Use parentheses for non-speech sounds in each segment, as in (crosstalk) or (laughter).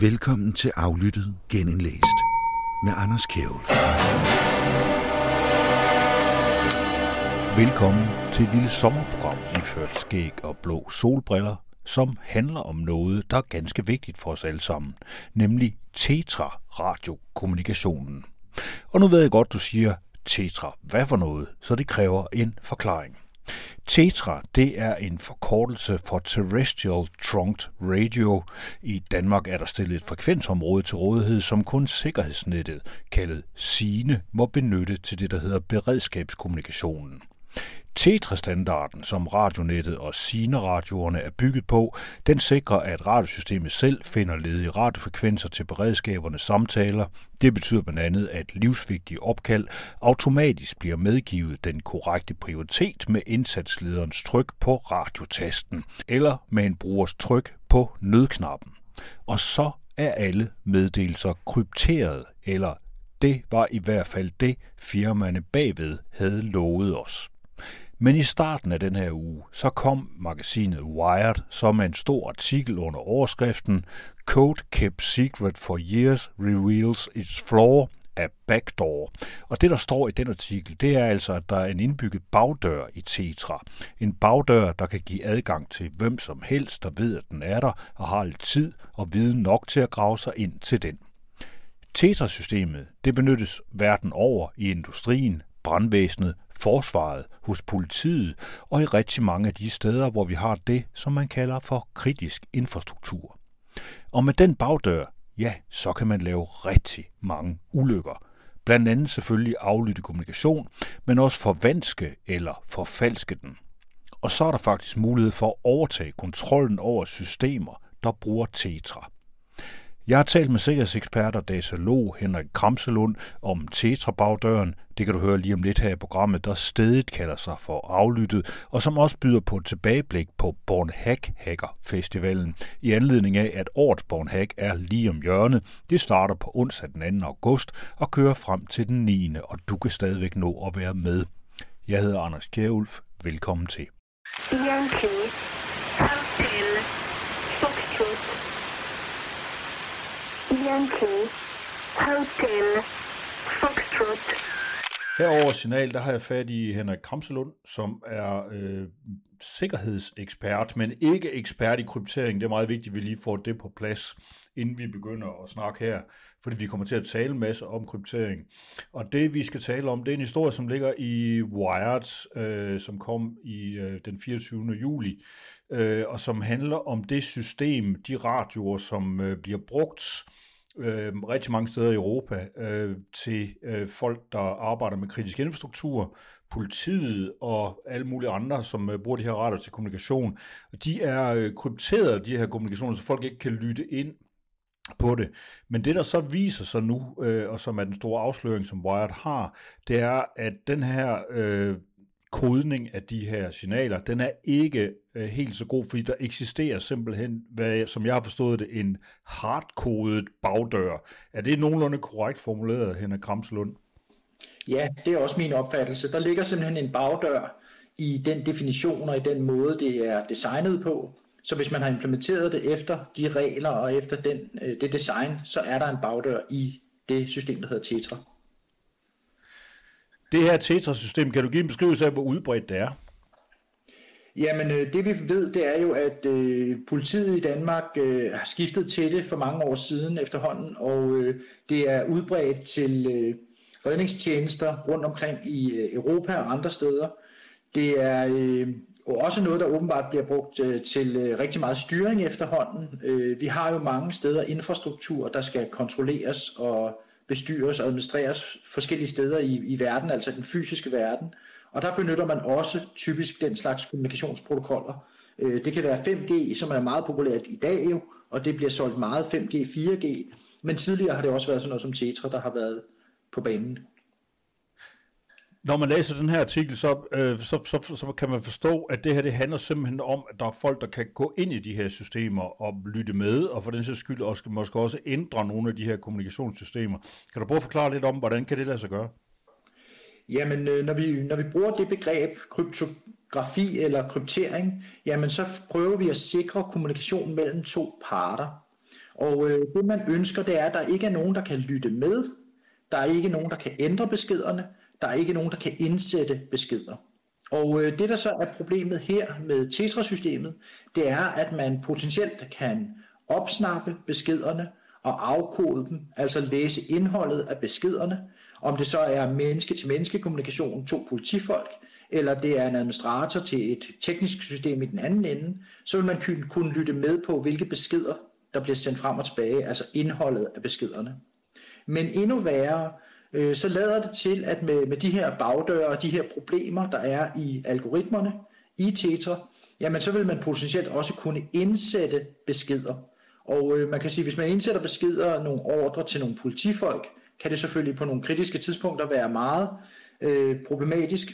Velkommen til Aflyttet Genindlæst med Anders Kjævel. Velkommen til et lille sommerprogram iført skæg og blå solbriller, som handler om noget, der er ganske vigtigt for os alle sammen, nemlig Tetra-radiokommunikationen. Og nu ved jeg godt, du siger, Tetra, hvad for noget? Så det kræver en forklaring. TETRA, det er en forkortelse for Terrestrial Trunked Radio. I Danmark er der stillet et frekvensområde til rådighed, som kun sikkerhedsnettet, kaldet SINE, må benytte til det, der hedder beredskabskommunikationen. Tetra-standarden, som radionettet og Sine-radioerne er bygget på, den sikrer, at radiosystemet selv finder ledige radiofrekvenser til beredskabernes samtaler. Det betyder blandt andet, at livsvigtige opkald automatisk bliver medgivet den korrekte prioritet med indsatslederens tryk på radiotasten, eller med en brugers tryk på nødknappen. Og så er alle meddelelser krypteret, eller det var i hvert fald det, firmaerne bagved havde lovet os. Men i starten af den her uge, så kom magasinet Wired så med en stor artikel under overskriften Code kept secret for years reveals its flaw af backdoor. Og det, der står i den artikel, det er altså, at der er en indbygget bagdør i Tetra. En bagdør, der kan give adgang til hvem som helst, der ved, at den er der, og har lidt tid og viden nok til at grave sig ind til den. Tetra-systemet det benyttes verden over i industrien, brandvæsenet, forsvaret, hos politiet og i rigtig mange af de steder, hvor vi har det, som man kalder for kritisk infrastruktur. Og med den bagdør, ja, så kan man lave rigtig mange ulykker. Blandt andet selvfølgelig aflytte kommunikation, men også forvanske eller forfalske den. Og så er der faktisk mulighed for at overtage kontrollen over systemer, der bruger Tetra. Jeg har talt med sikkerhedseksperter Dasa Henrik Kramselund om Tetra-bagdøren. Det kan du høre lige om lidt her i programmet, der stedet kalder sig for Aflyttet, og som også byder på et tilbageblik på Born Hack Hacker Festivalen, i anledning af, at årets Born Hack er lige om hjørnet. Det starter på onsdag den 2. august og kører frem til den 9. og du kan stadigvæk nå at være med. Jeg hedder Anders Kjærulf. Velkommen til. Yankee, Hotel, Foxtrot, Yankee Hotel Foxtrot. Herover Signal, der har jeg fat i Henrik Kramselund, som er øh, sikkerhedsekspert, men ikke ekspert i kryptering. Det er meget vigtigt, at vi lige får det på plads, inden vi begynder at snakke her, fordi vi kommer til at tale en masse om kryptering. Og det, vi skal tale om, det er en historie, som ligger i Wired, øh, som kom i øh, den 24. juli, øh, og som handler om det system, de radioer, som øh, bliver brugt øh, øh, rigtig mange steder i Europa øh, til øh, folk, der arbejder med kritisk infrastruktur, politiet og alle mulige andre, som øh, bruger de her radioer til kommunikation. De er øh, krypteret, de her kommunikationer, så folk ikke kan lytte ind på det. Men det, der så viser sig nu, øh, og som er den store afsløring, som Wired har, det er, at den her øh, kodning af de her signaler, den er ikke øh, helt så god, fordi der eksisterer simpelthen, hvad, som jeg har forstået det, en hardkodet bagdør. Er det nogenlunde korrekt formuleret, Henrik Kramslund? Ja, det er også min opfattelse. Der ligger simpelthen en bagdør i den definition og i den måde, det er designet på. Så hvis man har implementeret det efter de regler og efter den, øh, det design, så er der en bagdør i det system, der hedder Tetra. Det her Tetra-system, kan du give en beskrivelse af, hvor udbredt det er? Jamen, øh, det vi ved, det er jo, at øh, politiet i Danmark øh, har skiftet til det for mange år siden efterhånden, og øh, det er udbredt til øh, redningstjenester rundt omkring i øh, Europa og andre steder. Det er øh, også noget, der åbenbart bliver brugt øh, til øh, rigtig meget styring efterhånden. Øh, vi har jo mange steder infrastruktur, der skal kontrolleres og bestyres og administreres forskellige steder i, i verden, altså den fysiske verden. Og der benytter man også typisk den slags kommunikationsprotokoller. Øh, det kan være 5G, som er meget populært i dag jo, og det bliver solgt meget 5G, 4G. Men tidligere har det også været sådan noget som Tetra, der har været på banen. Når man læser den her artikel, så, øh, så, så, så kan man forstå, at det her det handler simpelthen om, at der er folk, der kan gå ind i de her systemer og lytte med, og for den sags skyld også, måske også ændre nogle af de her kommunikationssystemer. Kan du prøve at forklare lidt om, hvordan kan det lade sig gøre? Jamen, øh, når vi, når vi bruger det begreb kryptografi eller kryptering, jamen så prøver vi at sikre kommunikation mellem to parter. Og øh, det man ønsker, det er, at der ikke er nogen, der kan lytte med, der er ikke nogen, der kan ændre beskederne, der er ikke nogen, der kan indsætte beskeder. Og øh, det, der så er problemet her med Tetra-systemet, det er, at man potentielt kan opsnappe beskederne og afkode dem, altså læse indholdet af beskederne, om det så er menneske-til-menneske kommunikation, to politifolk, eller det er en administrator til et teknisk system i den anden ende, så vil man kunne lytte med på, hvilke beskeder, der bliver sendt frem og tilbage, altså indholdet af beskederne. Men endnu værre, øh, så lader det til, at med, med de her bagdøre og de her problemer, der er i algoritmerne, i Tetra, jamen så vil man potentielt også kunne indsætte beskeder. Og øh, man kan sige, hvis man indsætter beskeder, nogle ordre til nogle politifolk, kan det selvfølgelig på nogle kritiske tidspunkter være meget øh, problematisk.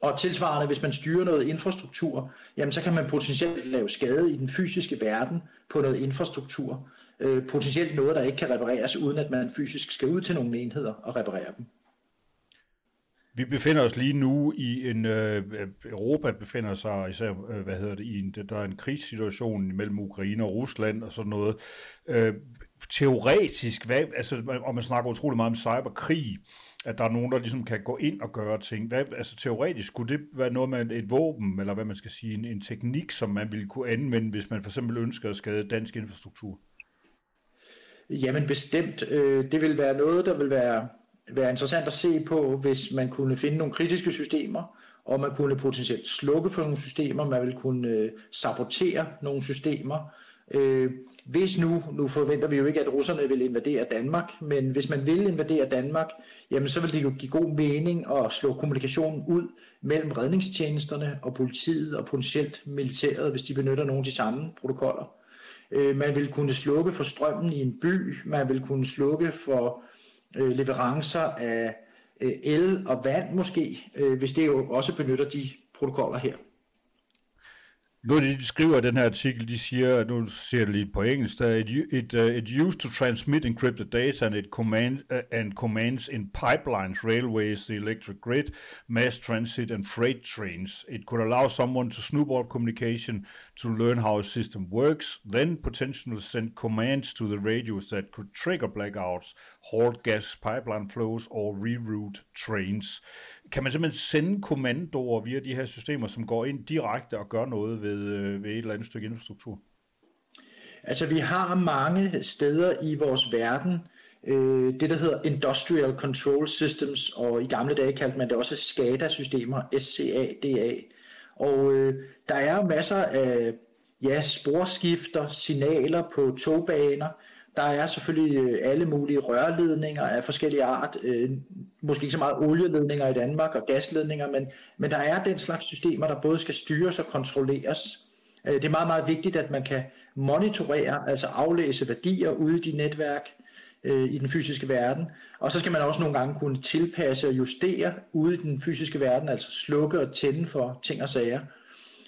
Og tilsvarende, hvis man styrer noget infrastruktur, jamen så kan man potentielt lave skade i den fysiske verden på noget infrastruktur. Øh, potentielt noget, der ikke kan repareres, uden at man fysisk skal ud til nogle enheder og reparere dem. Vi befinder os lige nu i en øh, Europa befinder sig især øh, hvad hedder det i en der er en krigssituation mellem Ukraine og Rusland og sådan noget. Øh, teoretisk, hvad, altså, og man snakker utrolig meget om cyberkrig, at der er nogen, der ligesom kan gå ind og gøre ting. Hvad, altså teoretisk, kunne det være noget med et våben, eller hvad man skal sige, en, en teknik, som man ville kunne anvende, hvis man for eksempel ønsker at skade dansk infrastruktur? Jamen bestemt. Øh, det vil være noget, der vil være, være interessant at se på, hvis man kunne finde nogle kritiske systemer, og man kunne potentielt slukke for nogle systemer, man vil kunne øh, sabotere nogle systemer. Øh, hvis nu, nu forventer vi jo ikke, at russerne vil invadere Danmark, men hvis man vil invadere Danmark, jamen så vil det jo give god mening at slå kommunikationen ud mellem redningstjenesterne og politiet og potentielt militæret, hvis de benytter nogle af de samme protokoller. Øh, man vil kunne slukke for strømmen i en by, man vil kunne slukke for øh, leverancer af øh, el og vand måske, øh, hvis det jo også benytter de protokoller her. Noget de skriver i den her artikel, de siger, nu ser det lige på engelsk, der, it, it, uh, it used to transmit encrypted data and it command, uh, and commands in pipelines, railways, the electric grid, mass transit and freight trains. It could allow someone to snoop communication to learn how a system works, then potentially send commands to the radios that could trigger blackouts, halt gas pipeline flows or reroute trains. Kan man simpelthen sende kommandoer via de her systemer, som går ind direkte og gør noget ved, øh, ved et eller andet stykke infrastruktur? Altså vi har mange steder i vores verden, øh, det der hedder Industrial Control Systems, og i gamle dage kaldte man det også SCADA-systemer, SCADA. Og øh, der er masser af ja, sporskifter, signaler på togbaner, der er selvfølgelig øh, alle mulige rørledninger af forskellige art, øh, måske ikke så meget olieledninger i Danmark og gasledninger, men, men der er den slags systemer, der både skal styres og kontrolleres. Øh, det er meget, meget vigtigt, at man kan monitorere, altså aflæse værdier ude i de netværk øh, i den fysiske verden, og så skal man også nogle gange kunne tilpasse og justere ude i den fysiske verden, altså slukke og tænde for ting og sager.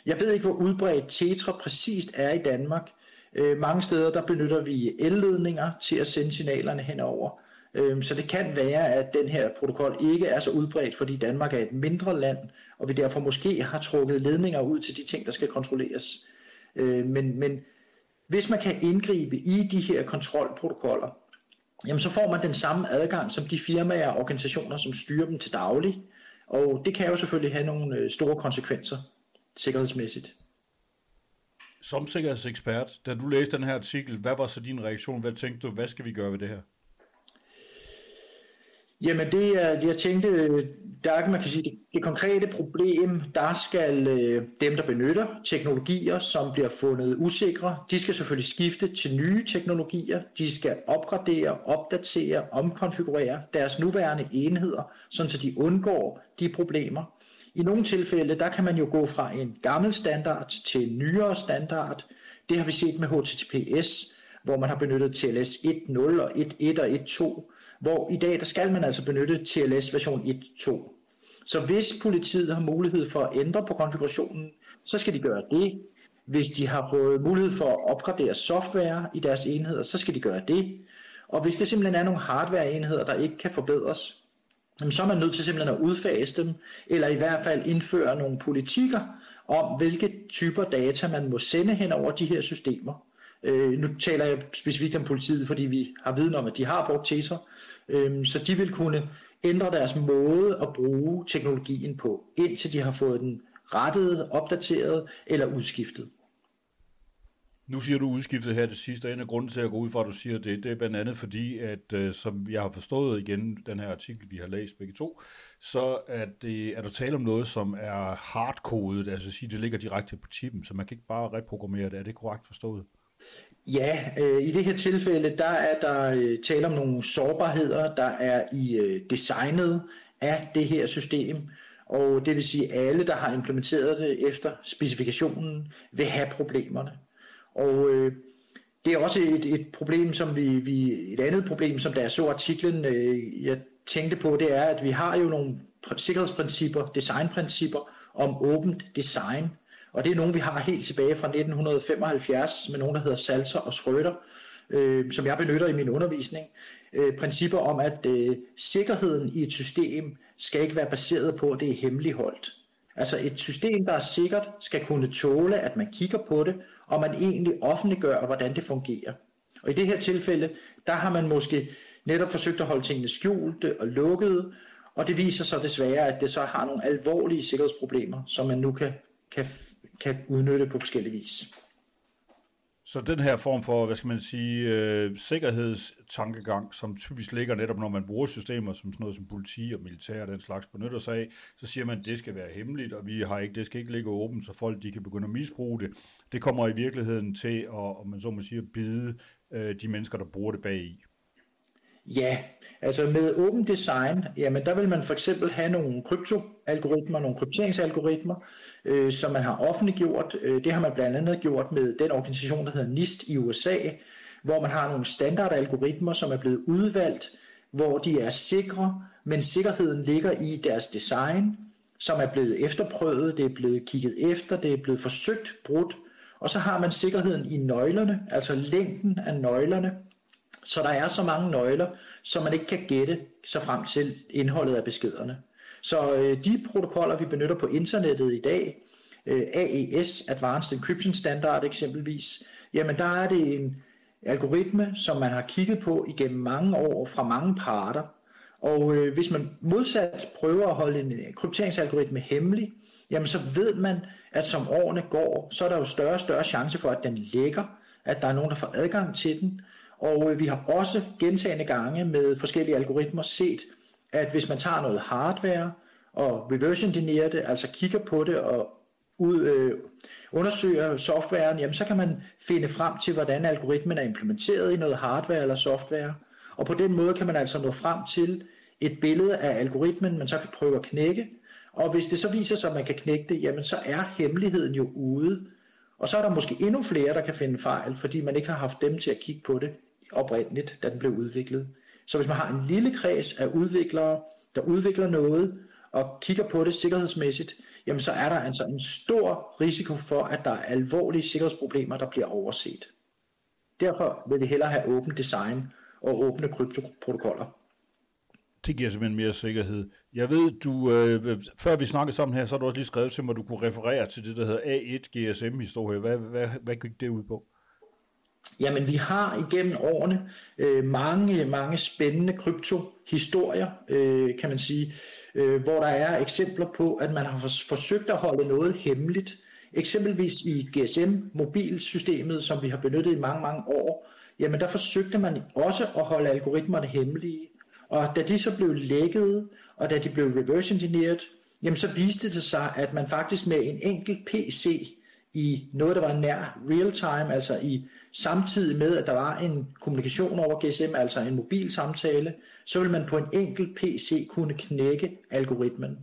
Jeg ved ikke, hvor udbredt Tetra præcist er i Danmark, Øh, mange steder der benytter vi elledninger til at sende signalerne henover. Øh, så det kan være, at den her protokol ikke er så udbredt, fordi Danmark er et mindre land, og vi derfor måske har trukket ledninger ud til de ting, der skal kontrolleres. Øh, men, men hvis man kan indgribe i de her kontrolprotokoller, jamen så får man den samme adgang som de firmaer og organisationer, som styrer dem til daglig. Og det kan jo selvfølgelig have nogle øh, store konsekvenser sikkerhedsmæssigt. Som sikkerhedsekspert, da du læste den her artikel, hvad var så din reaktion? Hvad tænkte du, hvad skal vi gøre ved det her? Jamen det, jeg tænkte, der er, man kan sige, det, det konkrete problem, der skal øh, dem, der benytter teknologier, som bliver fundet usikre, de skal selvfølgelig skifte til nye teknologier, de skal opgradere, opdatere, omkonfigurere deres nuværende enheder, sådan så de undgår de problemer. I nogle tilfælde, der kan man jo gå fra en gammel standard til en nyere standard. Det har vi set med HTTPS, hvor man har benyttet TLS 1.0 og 1.1 og 1.2, hvor i dag der skal man altså benytte TLS version 1.2. Så hvis politiet har mulighed for at ændre på konfigurationen, så skal de gøre det. Hvis de har fået mulighed for at opgradere software i deres enheder, så skal de gøre det. Og hvis det simpelthen er nogle hardware-enheder, der ikke kan forbedres, så er man nødt til simpelthen at udfase dem, eller i hvert fald indføre nogle politikker om, hvilke typer data man må sende hen over de her systemer. Øh, nu taler jeg specifikt om politiet, fordi vi har viden om, at de har brugt teser. Øh, så de vil kunne ændre deres måde at bruge teknologien på, indtil de har fået den rettet, opdateret eller udskiftet. Nu siger du udskiftet her det sidste, og en af grunden til at gå ud fra, at du siger det, det er blandt andet fordi, at øh, som jeg har forstået igen, den her artikel, vi har læst begge to, så er, det, er der tale om noget, som er hardkodet, altså at sige, det ligger direkte på chippen, så man kan ikke bare reprogrammere det. Er det korrekt forstået? Ja, øh, i det her tilfælde, der er der øh, tale om nogle sårbarheder, der er i øh, designet af det her system, og det vil sige, at alle, der har implementeret det efter specifikationen, vil have problemerne. Og øh, det er også et, et problem, som vi, vi, et andet problem, som der er så artiklen, øh, jeg tænkte på, det er, at vi har jo nogle sikkerhedsprincipper, designprincipper om åbent design, og det er nogle, vi har helt tilbage fra 1975 med nogen, der hedder Salser og Schrøder, øh, som jeg benytter i min undervisning. Øh, principper om, at øh, sikkerheden i et system skal ikke være baseret på, at det er hemmeligholdt. Altså et system, der er sikkert, skal kunne tåle, at man kigger på det, og man egentlig offentliggør, hvordan det fungerer. Og i det her tilfælde, der har man måske netop forsøgt at holde tingene skjulte og lukkede, og det viser sig desværre, at det så har nogle alvorlige sikkerhedsproblemer, som man nu kan, kan, kan udnytte på forskellige vis. Så den her form for, hvad skal man sige, øh, sikkerhedstankegang, som typisk ligger netop, når man bruger systemer som sådan noget som politi og militær og den slags benytter sig af, så siger man, at det skal være hemmeligt, og vi har ikke, det skal ikke ligge åbent, så folk de kan begynde at misbruge det. Det kommer i virkeligheden til at, om man så må sige, at bide øh, de mennesker, der bruger det bag i. Ja, altså med åben design, jamen der vil man for eksempel have nogle kryptoalgoritmer, nogle krypteringsalgoritmer, øh, som man har offentliggjort. Øh, det har man blandt andet gjort med den organisation, der hedder NIST i USA, hvor man har nogle standardalgoritmer, som er blevet udvalgt, hvor de er sikre, men sikkerheden ligger i deres design, som er blevet efterprøvet, det er blevet kigget efter, det er blevet forsøgt brudt, og så har man sikkerheden i nøglerne, altså længden af nøglerne, så der er så mange nøgler, så man ikke kan gætte sig frem til indholdet af beskederne. Så øh, de protokoller, vi benytter på internettet i dag, øh, AES, Advanced Encryption Standard eksempelvis, jamen der er det en algoritme, som man har kigget på igennem mange år fra mange parter. Og øh, hvis man modsat prøver at holde en øh, krypteringsalgoritme hemmelig, jamen så ved man, at som årene går, så er der jo større og større chance for, at den lægger, at der er nogen, der får adgang til den, og øh, vi har også gentagende gange med forskellige algoritmer set, at hvis man tager noget hardware og reverse engineer det, altså kigger på det og ud, øh, undersøger softwaren, jamen så kan man finde frem til, hvordan algoritmen er implementeret i noget hardware eller software. Og på den måde kan man altså nå frem til et billede af algoritmen, man så kan prøve at knække. Og hvis det så viser sig, at man kan knække det, jamen så er hemmeligheden jo ude. Og så er der måske endnu flere, der kan finde fejl, fordi man ikke har haft dem til at kigge på det oprindeligt, da den blev udviklet. Så hvis man har en lille kreds af udviklere, der udvikler noget, og kigger på det sikkerhedsmæssigt, jamen så er der altså en stor risiko for, at der er alvorlige sikkerhedsproblemer, der bliver overset. Derfor vil vi hellere have åbent design og åbne kryptoprotokoller. Det giver simpelthen mere sikkerhed. Jeg ved, du, øh, før vi snakkede sammen her, så har du også lige skrevet til mig, at du kunne referere til det, der hedder A1 GSM-historie. Hvad, hvad, hvad gik det ud på? Jamen, vi har igennem årene øh, mange, mange spændende kryptohistorier, øh, kan man sige, øh, hvor der er eksempler på, at man har forsøgt at holde noget hemmeligt. Eksempelvis i GSM-mobilsystemet, som vi har benyttet i mange, mange år, jamen der forsøgte man også at holde algoritmerne hemmelige. Og da de så blev lækket, og da de blev reverse engineered, jamen så viste det sig, at man faktisk med en enkelt PC i noget, der var nær real time, altså i samtidig med, at der var en kommunikation over GSM, altså en mobil samtale, så vil man på en enkelt PC kunne knække algoritmen.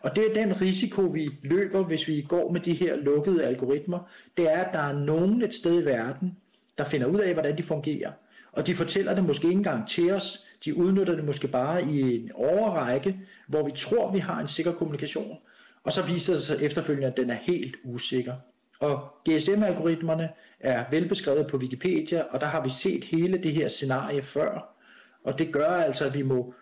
Og det er den risiko, vi løber, hvis vi går med de her lukkede algoritmer, det er, at der er nogen et sted i verden, der finder ud af, hvordan de fungerer. Og de fortæller det måske ikke engang til os, de udnytter det måske bare i en overrække, hvor vi tror, vi har en sikker kommunikation, og så viser det sig efterfølgende, at den er helt usikker. Og GSM-algoritmerne er velbeskrevet på Wikipedia, og der har vi set hele det her scenarie før. Og det gør altså, at vi må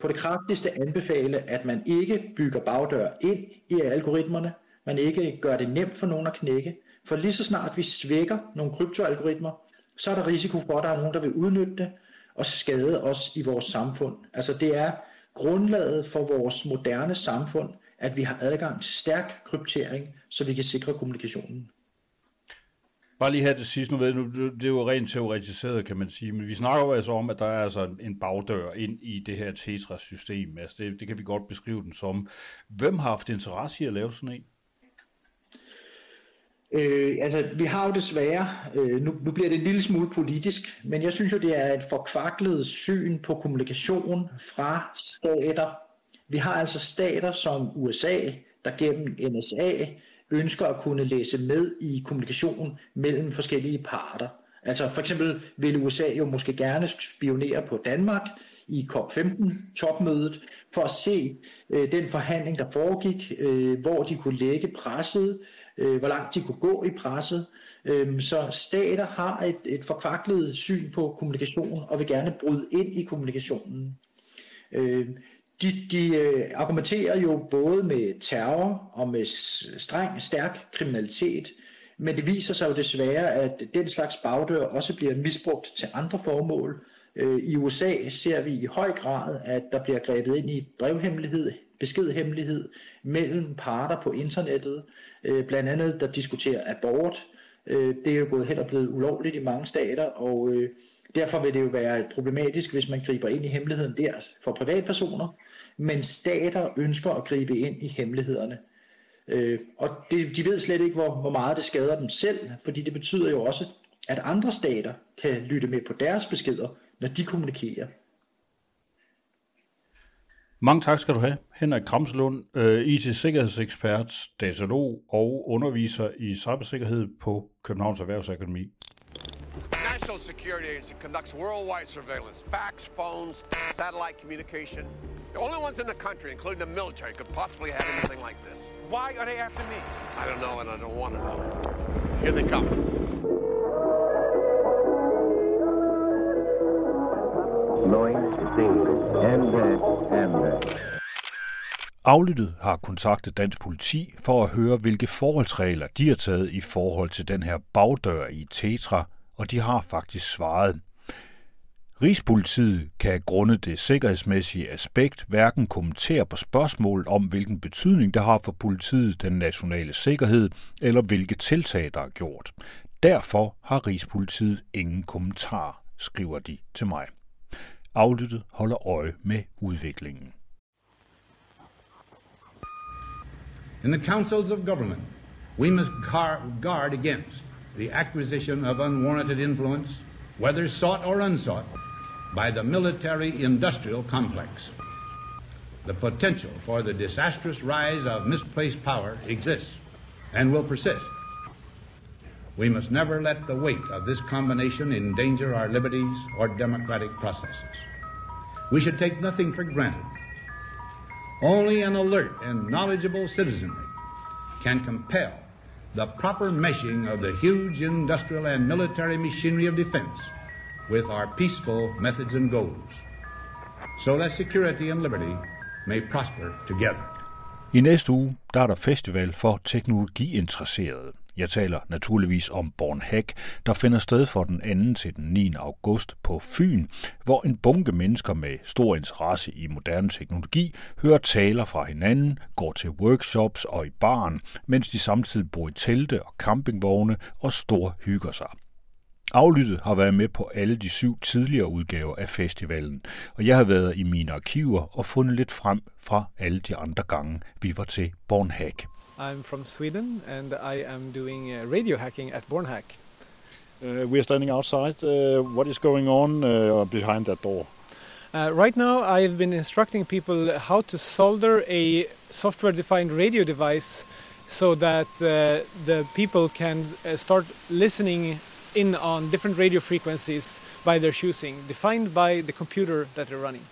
på det kraftigste anbefale, at man ikke bygger bagdør ind i algoritmerne, man ikke gør det nemt for nogen at knække, For lige så snart vi svækker nogle kryptoalgoritmer, så er der risiko for, at der er nogen, der vil udnytte det og skade os i vores samfund. Altså det er grundlaget for vores moderne samfund, at vi har adgang til stærk kryptering, så vi kan sikre kommunikationen. Bare lige her til sidst, nu ved nu, det er jo rent teoretiseret, kan man sige, men vi snakker jo altså om, at der er altså en bagdør ind i det her Tetra-system. Altså det, det kan vi godt beskrive den som. Hvem har haft interesse i at lave sådan en? Øh, altså, vi har jo desværre, øh, nu, nu bliver det en lille smule politisk, men jeg synes jo, det er et forkvaklet syn på kommunikation fra stater. Vi har altså stater som USA, der gennem NSA ønsker at kunne læse med i kommunikation mellem forskellige parter. Altså for eksempel vil USA jo måske gerne spionere på Danmark i COP15 topmødet for at se øh, den forhandling, der foregik, øh, hvor de kunne lægge presset, øh, hvor langt de kunne gå i presset. Øh, så stater har et, et forkvaklet syn på kommunikation og vil gerne bryde ind i kommunikationen. Øh, de, de øh, argumenterer jo både med terror og med streng, stærk kriminalitet, men det viser sig jo desværre, at den slags bagdør også bliver misbrugt til andre formål. Øh, I USA ser vi i høj grad, at der bliver grebet ind i brevhemmelighed, beskedhemmelighed mellem parter på internettet, øh, blandt andet der diskuterer abort. Øh, det er jo gået hen og blevet ulovligt i mange stater, og øh, derfor vil det jo være problematisk, hvis man griber ind i hemmeligheden der for privatpersoner men stater ønsker at gribe ind i hemmelighederne. Øh, og det, de ved slet ikke, hvor, hvor meget det skader dem selv, fordi det betyder jo også, at andre stater kan lytte med på deres beskeder, når de kommunikerer. Mange tak skal du have, Henrik Kramslund, øh, IT-sikkerhedsekspert, datalog og underviser i cybersikkerhed på Københavns Erhvervsakademi. National Security Agency conducts worldwide surveillance, fax, phones, satellite communication, The only ones in the country, including the military, could possibly have anything like this. Why are they after me? I don't know, and I don't want to know. Here they come. Knowing, seeing, and and Aflyttet har kontaktet dansk politi for at høre, hvilke forholdsregler de har taget i forhold til den her bagdør i Tetra, og de har faktisk svaret. Rigspolitiet kan grundet det sikkerhedsmæssige aspekt hverken kommentere på spørgsmål om, hvilken betydning det har for politiet den nationale sikkerhed, eller hvilke tiltag, der er gjort. Derfor har Rigspolitiet ingen kommentar, skriver de til mig. Aflyttet holder øje med udviklingen. In the councils of government, we must guard against the acquisition of unwarranted influence, whether sought or unsought, by the military industrial complex. The potential for the disastrous rise of misplaced power exists and will persist. We must never let the weight of this combination endanger our liberties or democratic processes. We should take nothing for granted. Only an alert and knowledgeable citizenry can compel the proper meshing of the huge industrial and military machinery of defense with our peaceful methods and goals, so that security and liberty may prosper together. I næste uge der er der festival for teknologiinteresserede. Jeg taler naturligvis om Born Hack, der finder sted fra den 2. til den 9. august på Fyn, hvor en bunke mennesker med stor interesse i moderne teknologi hører taler fra hinanden, går til workshops og i baren, mens de samtidig bor i telte og campingvogne og stor hygger sig. Aflyttet har været med på alle de syv tidligere udgaver af festivalen, og jeg har været i mine arkiver og fundet lidt frem fra alle de andre gange, vi var til Bornhack. I'm from Sweden and I am doing uh, radio hacking at Bornhack. Uh, we are standing outside. Uh, what is going on uh, behind that door? Uh, right now, I've been instructing people how to solder a software defined radio device so that uh, the people can uh, start listening in on different radio frequencies by their choosing, defined by the computer that they're running.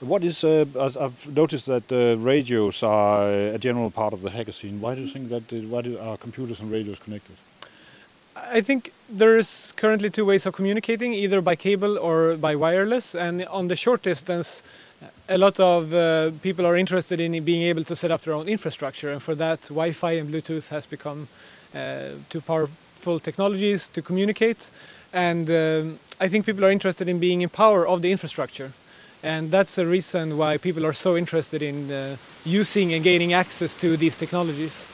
What is? Uh, I've noticed that uh, radios are a general part of the hacker scene. Why do you think that? Why do, are computers and radios connected? I think there's currently two ways of communicating, either by cable or by wireless. And on the short distance, a lot of uh, people are interested in being able to set up their own infrastructure, and for that, Wi-Fi and Bluetooth has become uh, two technologies to communicate. And um, I think people are interested in being in power of the infrastructure, and that's the reason why people are so interested in uh, using and gaining access to these technologies.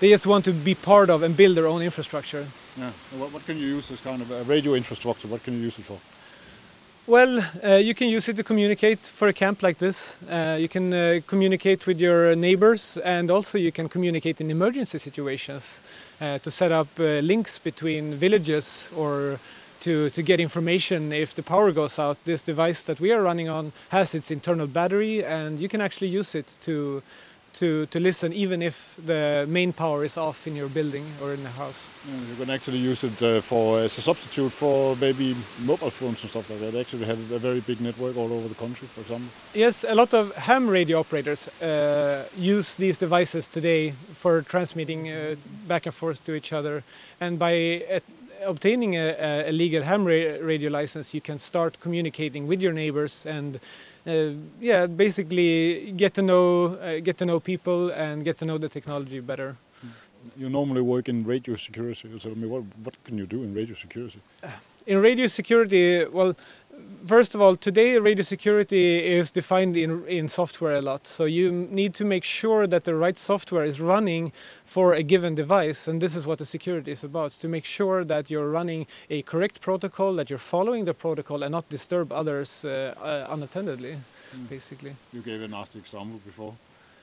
They just want to be part of and build their own infrastructure. Yeah. What, what can you use this kind of radio infrastructure? What can you use it for? Well, uh, you can use it to communicate for a camp like this. Uh, you can uh, communicate with your neighbors and also you can communicate in emergency situations uh, to set up uh, links between villages or to, to get information if the power goes out. This device that we are running on has its internal battery and you can actually use it to to, to listen even if the main power is off in your building or in the house. Yeah, you can actually use it uh, for as a substitute for maybe mobile phones and stuff like that. They actually have a very big network all over the country, for example. Yes, a lot of ham radio operators uh, use these devices today for transmitting uh, back and forth to each other, and by uh, obtaining a, a, legal ham ra radio license, you can start communicating with your neighbors and uh, yeah, basically get to know uh, get to know people and get to know the technology better. You normally work in radio security. So, I mean, what what can you do in radio security? In radio security, well, first of all, today radio security is defined in, in software a lot. So you need to make sure that the right software is running for a given device. And this is what the security is about, to make sure that you're running a correct protocol, that you're following the protocol and not disturb others uh, uh, unattendedly, mm. basically. You gave a nasty example before.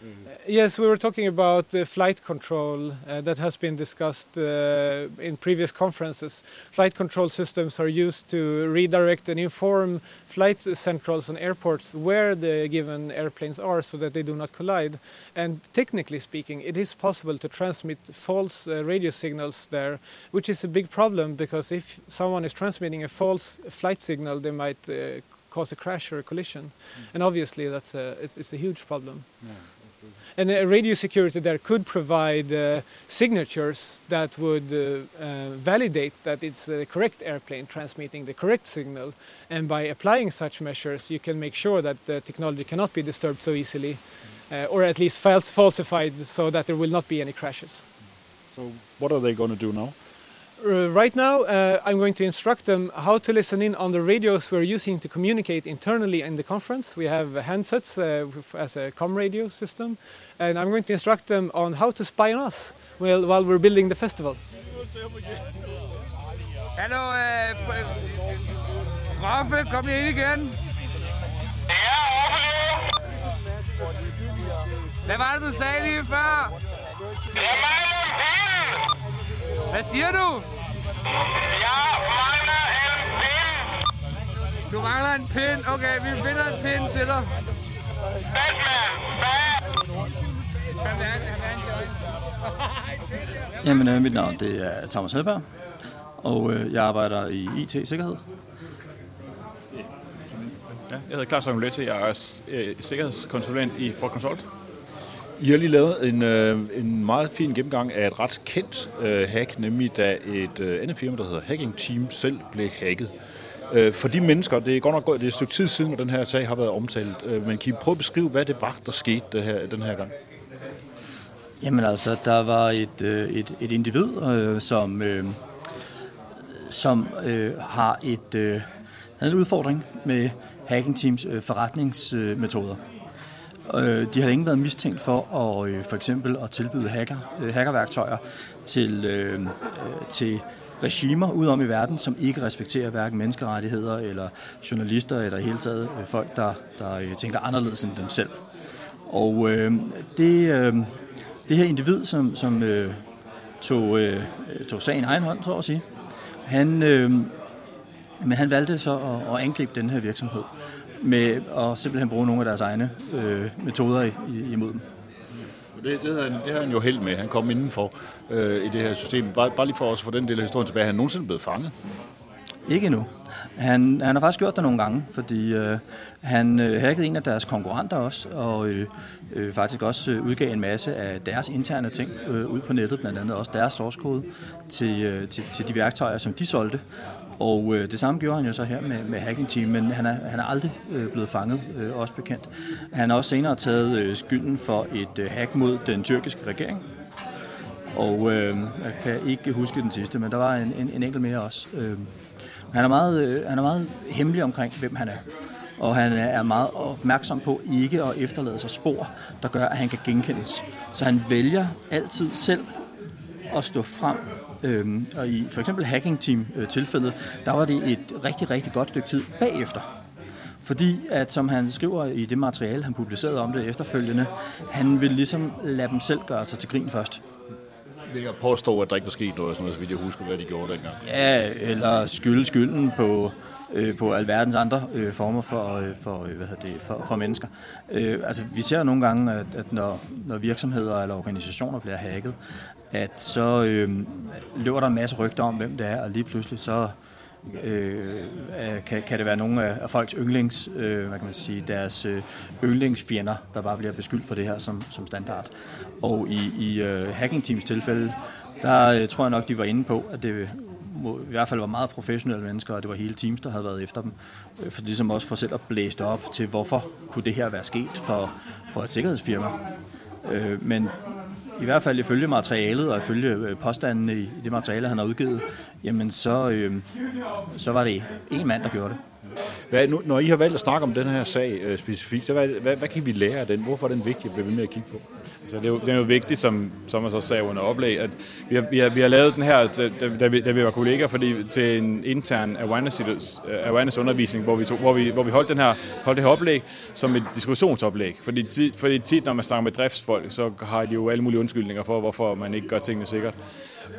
Uh, yes, we were talking about uh, flight control uh, that has been discussed uh, in previous conferences. Flight control systems are used to redirect and inform flight centrals and airports where the given airplanes are so that they do not collide. And technically speaking, it is possible to transmit false uh, radio signals there, which is a big problem because if someone is transmitting a false flight signal, they might uh, cause a crash or a collision. Mm. And obviously, that's a, it's, a huge problem. Yeah. And radio security there could provide uh, signatures that would uh, uh, validate that it's the correct airplane transmitting the correct signal. And by applying such measures, you can make sure that the technology cannot be disturbed so easily, uh, or at least falsified so that there will not be any crashes. So, what are they going to do now? Uh, right now, uh, I'm going to instruct them how to listen in on the radios we're using to communicate internally in the conference. We have handsets uh, as a com radio system, and I'm going to instruct them on how to spy on us while, while we're building the festival. Hallo, øh, Raffe, kom lige ind igen. Ja, Hvad var det, du sagde lige før? Jeg mangler en bil! Hvad siger du? Jeg mangler en pind. Du mangler en pind? Okay, vi finder en pind til dig. Batman, bad. (laughs) Jamen, øh, mit navn det er Thomas Hedberg, og øh, jeg arbejder i IT-sikkerhed. Ja, jeg hedder Claus Angulette, jeg er øh, sikkerhedskonsulent i Ford Consult. I har lige lavet en, øh, en meget fin gennemgang af et ret kendt øh, hack, nemlig da et øh, andet firma, der hedder Hacking Team, selv blev hacket. Øh, for de mennesker, det er godt nok det er et stykke tid siden, at den her sag har været omtalt, øh, men kan I prøve at beskrive, hvad det var, der skete det her, den her gang? Jamen altså, der var et, øh, et, et individ, øh, som, øh, som øh, har et, øh, havde en udfordring med Hacking Teams øh, forretningsmetoder. Øh, Øh, de har længe været mistænkt for at øh, for eksempel at tilbyde hacker, øh, hackerværktøjer til, til regimer udom i verden, som ikke respekterer hverken menneskerettigheder eller journalister eller i hele taget folk, der, der tænker anderledes end dem selv. Og øh, det, øh, det her individ, som, som øh, tog, øh, tog sagen i egen hånd, så at sige, han, øh, men han valgte så at, at angribe den her virksomhed med at simpelthen bruge nogle af deres egne øh, metoder imod dem. Det, det, havde han, det havde han jo held med. Han kom indenfor øh, i det her system. Bare, bare lige for os at få den del af historien tilbage. Han nogensinde blevet fanget? Ikke endnu. Han, han har faktisk gjort det nogle gange, fordi øh, han øh, hackede en af deres konkurrenter også, og øh, øh, faktisk også øh, udgav en masse af deres interne ting øh, ud på nettet, blandt andet også deres source code til, øh, til, til de værktøjer, som de solgte. Og øh, det samme gjorde han jo så her med, med Hacking Team, men han er, han er aldrig øh, blevet fanget, øh, også bekendt. Han har også senere taget øh, skylden for et øh, hack mod den tyrkiske regering. Og øh, jeg kan ikke huske den sidste, men der var en, en, en enkelt mere også. Øh, han, er meget, øh, han er meget hemmelig omkring, hvem han er. Og han er meget opmærksom på ikke at efterlade sig spor, der gør, at han kan genkendes. Så han vælger altid selv at stå frem Øhm, og i for eksempel Hacking Team-tilfældet, øh, der var det et rigtig, rigtig godt stykke tid bagefter. Fordi at, som han skriver i det materiale, han publicerede om det efterfølgende, han ville ligesom lade dem selv gøre sig til grin først. Det jeg påstår, at der ikke var sket noget, sådan noget, så vidt jeg husker, hvad de gjorde dengang. Ja, eller skylde skylden på, øh, på alverdens andre øh, former for, øh, for, øh, hvad hedder det, for, for mennesker. Øh, altså, vi ser nogle gange, at, at når, når virksomheder eller organisationer bliver hacket, at så øh, løber der en masse rygter om, hvem det er, og lige pludselig så øh, kan, kan det være nogle af, af folks yndlings, øh, hvad kan man sige, deres øh, yndlingsfjender, der bare bliver beskyldt for det her som, som standard. Og i, i øh, Hacking Teams tilfælde, der øh, tror jeg nok, de var inde på, at det må, i hvert fald var meget professionelle mennesker, og det var hele teams, der havde været efter dem. Øh, for ligesom også for selv at blæse op til, hvorfor kunne det her være sket for, for et sikkerhedsfirma. Øh, men i hvert fald ifølge materialet og ifølge øh, påstandene i det materiale, han har udgivet, jamen så, øh, så var det en mand, der gjorde det. Hvad, nu, når I har valgt at snakke om den her sag øh, specifikt, så hvad, hvad, hvad kan vi lære af den? Hvorfor er den vigtig at blive ved med at kigge på? Altså, det, er jo, det er jo vigtigt, som som også sagde under oplæg, at vi har, vi har, vi har lavet den her, altså, da, da, vi, da vi var kolleger, fordi til en intern awareness, awareness undervisning, hvor vi, tog, hvor vi, hvor vi holdt, den her, holdt det her oplæg som et diskussionsoplæg. Fordi, fordi tit, når man snakker med driftsfolk, så har de jo alle mulige undskyldninger for, hvorfor man ikke gør tingene sikkert.